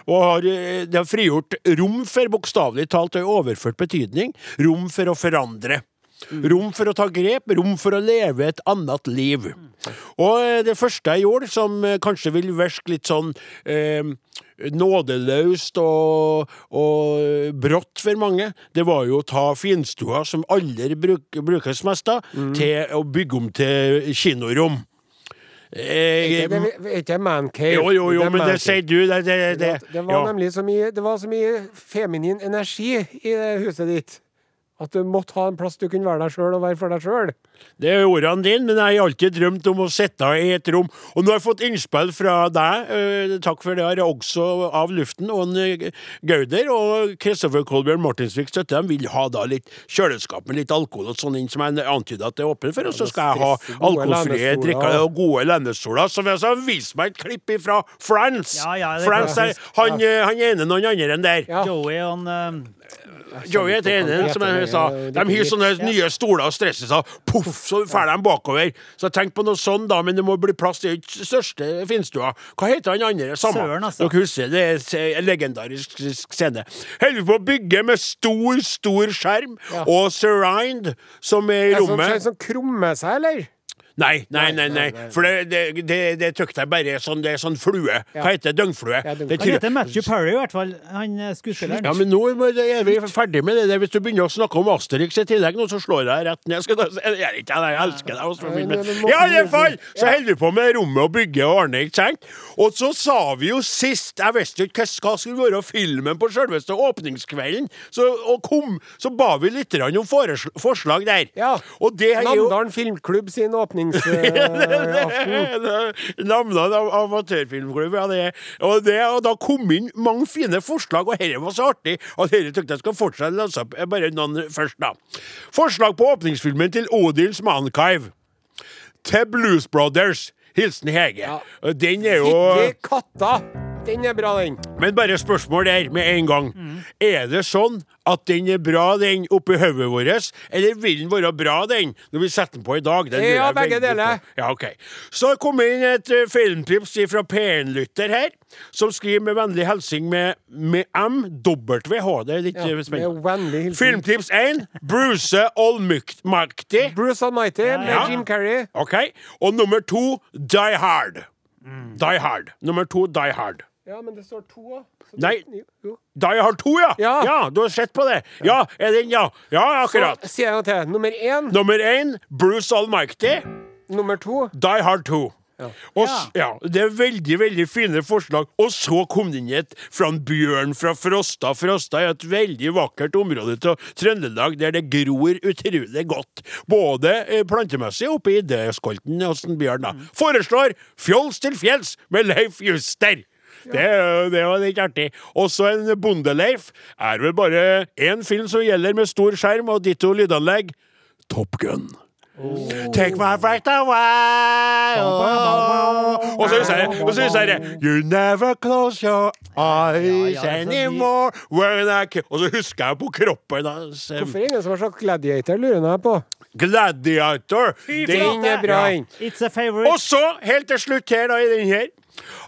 Og har, eh, det har frigjort rom for, bokstavelig talt og i overført betydning, rom for å forandre. Rom for å ta grep, rom for å leve et annet liv. Og eh, det første jeg gjorde, som kanskje vil virke litt sånn eh, nådeløst og, og brått for mange, det var jo å ta finstua, som aldri bruk, brukes mest av, til å bygge om til kinorom. Eh, Ikke det- Er ikke det mancave? jo, jo, jo, Det men det sier du. Det, det, det, Det var nemlig så mye, det var så mye feminin energi i huset ditt. At du måtte ha en plass du kunne være deg sjøl og være for deg sjøl. Det er ordene dine, men jeg har alltid drømt om å sitte i et rom. Og nå har jeg fått innspill fra deg, eh, takk for det, her, også av luften, og en, eh, Gauder og Kristoffer Kolbjørn Martinsvik støtter De vil ha da litt kjøleskap med litt alkohol og sånn inn, som jeg antyder at det er åpent for, og så skal jeg ha alkoholfrie drikker og gode lendestoler. Som jeg sa, vis meg et klipp fra France! Ja, ja, er France han, eh, han ene noen andre enn der. Ja. Joey han, eh, Joey heter ene, som jeg sa. De har sånne nye stoler og stresser seg. Poff, så drar de bakover. Så tenk på noe sånn, da, men det må bli plass. Det er ikke største finstua. Hva heter han andre? Samme. Søren, altså. Dere husker det? Er en legendarisk scene. Holder på å bygge med stor, stor skjerm og surround, som er i Er sånn, rommet. sånn krummer seg, eller? Nei, nei, nei, nei. For det, det, det, det trykte jeg bare sånn, det er sånn flue. Hva heter det? Døgnflue? Ja, døgnflue. Det Han heter Matthew Perry, i hvert fall. Han eh, skuespilleren. ja, men nå er vi ferdig med det der. Hvis du begynner å snakke om Asterix i tillegg, nå, så slår jeg rett ned. Skal jeg, jeg, jeg, elsker deg. Asterix, men- men- men- I alle fall så holder vi på med rommet og bygge og ordne, ikke sant? Og så sa vi jo sist Jeg visste jo ikke hva skulle være filmen på selveste åpningskvelden, så, og kom, så ba vi litt om forslag der. Ja. Og det er jo Namdalen Filmklubb sin åpningsaften. <laughs> Navnet av amatørfilmklubb, ja. Det. Og, det, og da kom inn mange fine forslag, og dette var så artig at dette tenkte jeg skal fortsette å lese opp eh, bare noen først, da. Forslag på åpningsfilmen til Odils Manchive. Til Blues Brothers. Hilsen Hege. Ja. Den er jo Fytti katta! Den er bra, den. Men bare spørsmål der med en gang. Er det sånn at den er bra, den, oppi hodet vårt, eller vil den være bra, den, når vi setter den på i dag? Den Ja, begge deler. Ja, ok. Så kom inn et uh, filmtips fra P1-lytter her, som skriver med vennlig hilsen med, med M, WH. Det er litt Ja, eh, spennende. Filmtips 1. Bruce Almighty. Bruce Almighty med Ja. Jim Carrey. OK. Og nummer to Die Hard. Mm. Die Hard. Nummer to Die Hard. Ja, men det står to òg. Nei. Jo. Die Hard 2, ja. Ja. du har sett på det. Ja, er den, ja. Ja, akkurat. Så sier jeg gang til. Nummer én. Nummer én, Bruce Almighty. Nummer to. Die Hard 2. Og, ja, Det er veldig veldig fine forslag. Og så kom det inn et fra bjørn fra Frosta. Frosta er et veldig vakkert område til Trøndelag der det gror utrolig godt. Både eh, plantemessig oppe i idéskolten hos bjørn. da. Foreslår Fjols til fjells med Leif Juster. Det, det var litt artig. Også en Bondeleif er vel bare én film som gjelder med stor skjerm og ditto lydanlegg. Top Gun. Take my breath away Og så sier jeg- og så sier jeg You never close your eyes Ja, ja, anymore when I Og så husker jeg på kroppen hans Hvorfor er det ingen som har sagt Gladiator, lurer jeg på. Gladiator. Det er bra, Ja. It's a favorite. Og så, helt til slutt her da, i den her.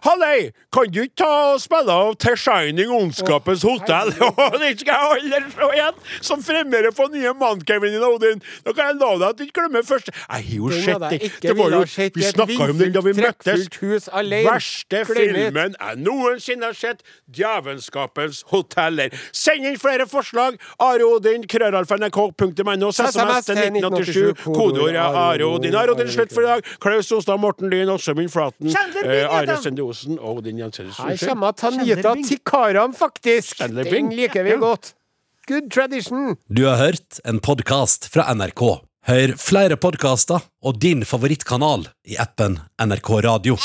Hallei, kan du ikke ta og spille av The Shining Ondskapens hotell? <laughs> Og den skal jeg aldri se igjen! Som fremmerer på nye Mann-Kevin i Odin. Da kan jeg love deg at du ikke glemmer første Jeg har jo sett den. Det var jo, vi snakka om den da vi møttes. Verste filmen jeg noensinne har sett. Djevelskapens hoteller. Send inn flere forslag. Are Odin, krøralfa.nrk.no, SMS til 1987. Kodeordet Are Odin. Are Odin, slutt for i dag. Klaus Ostad, Morten Lyn, min Flaten, eh, Are. Sende Osen og den Jensenius. Her kommer Tanjita. Tikaram, faktisk. Den liker vi Ja. godt. Good tradition. Du har hørt en podkast fra NRK. Hør flere podkaster og din favorittkanal i appen NRK Radio.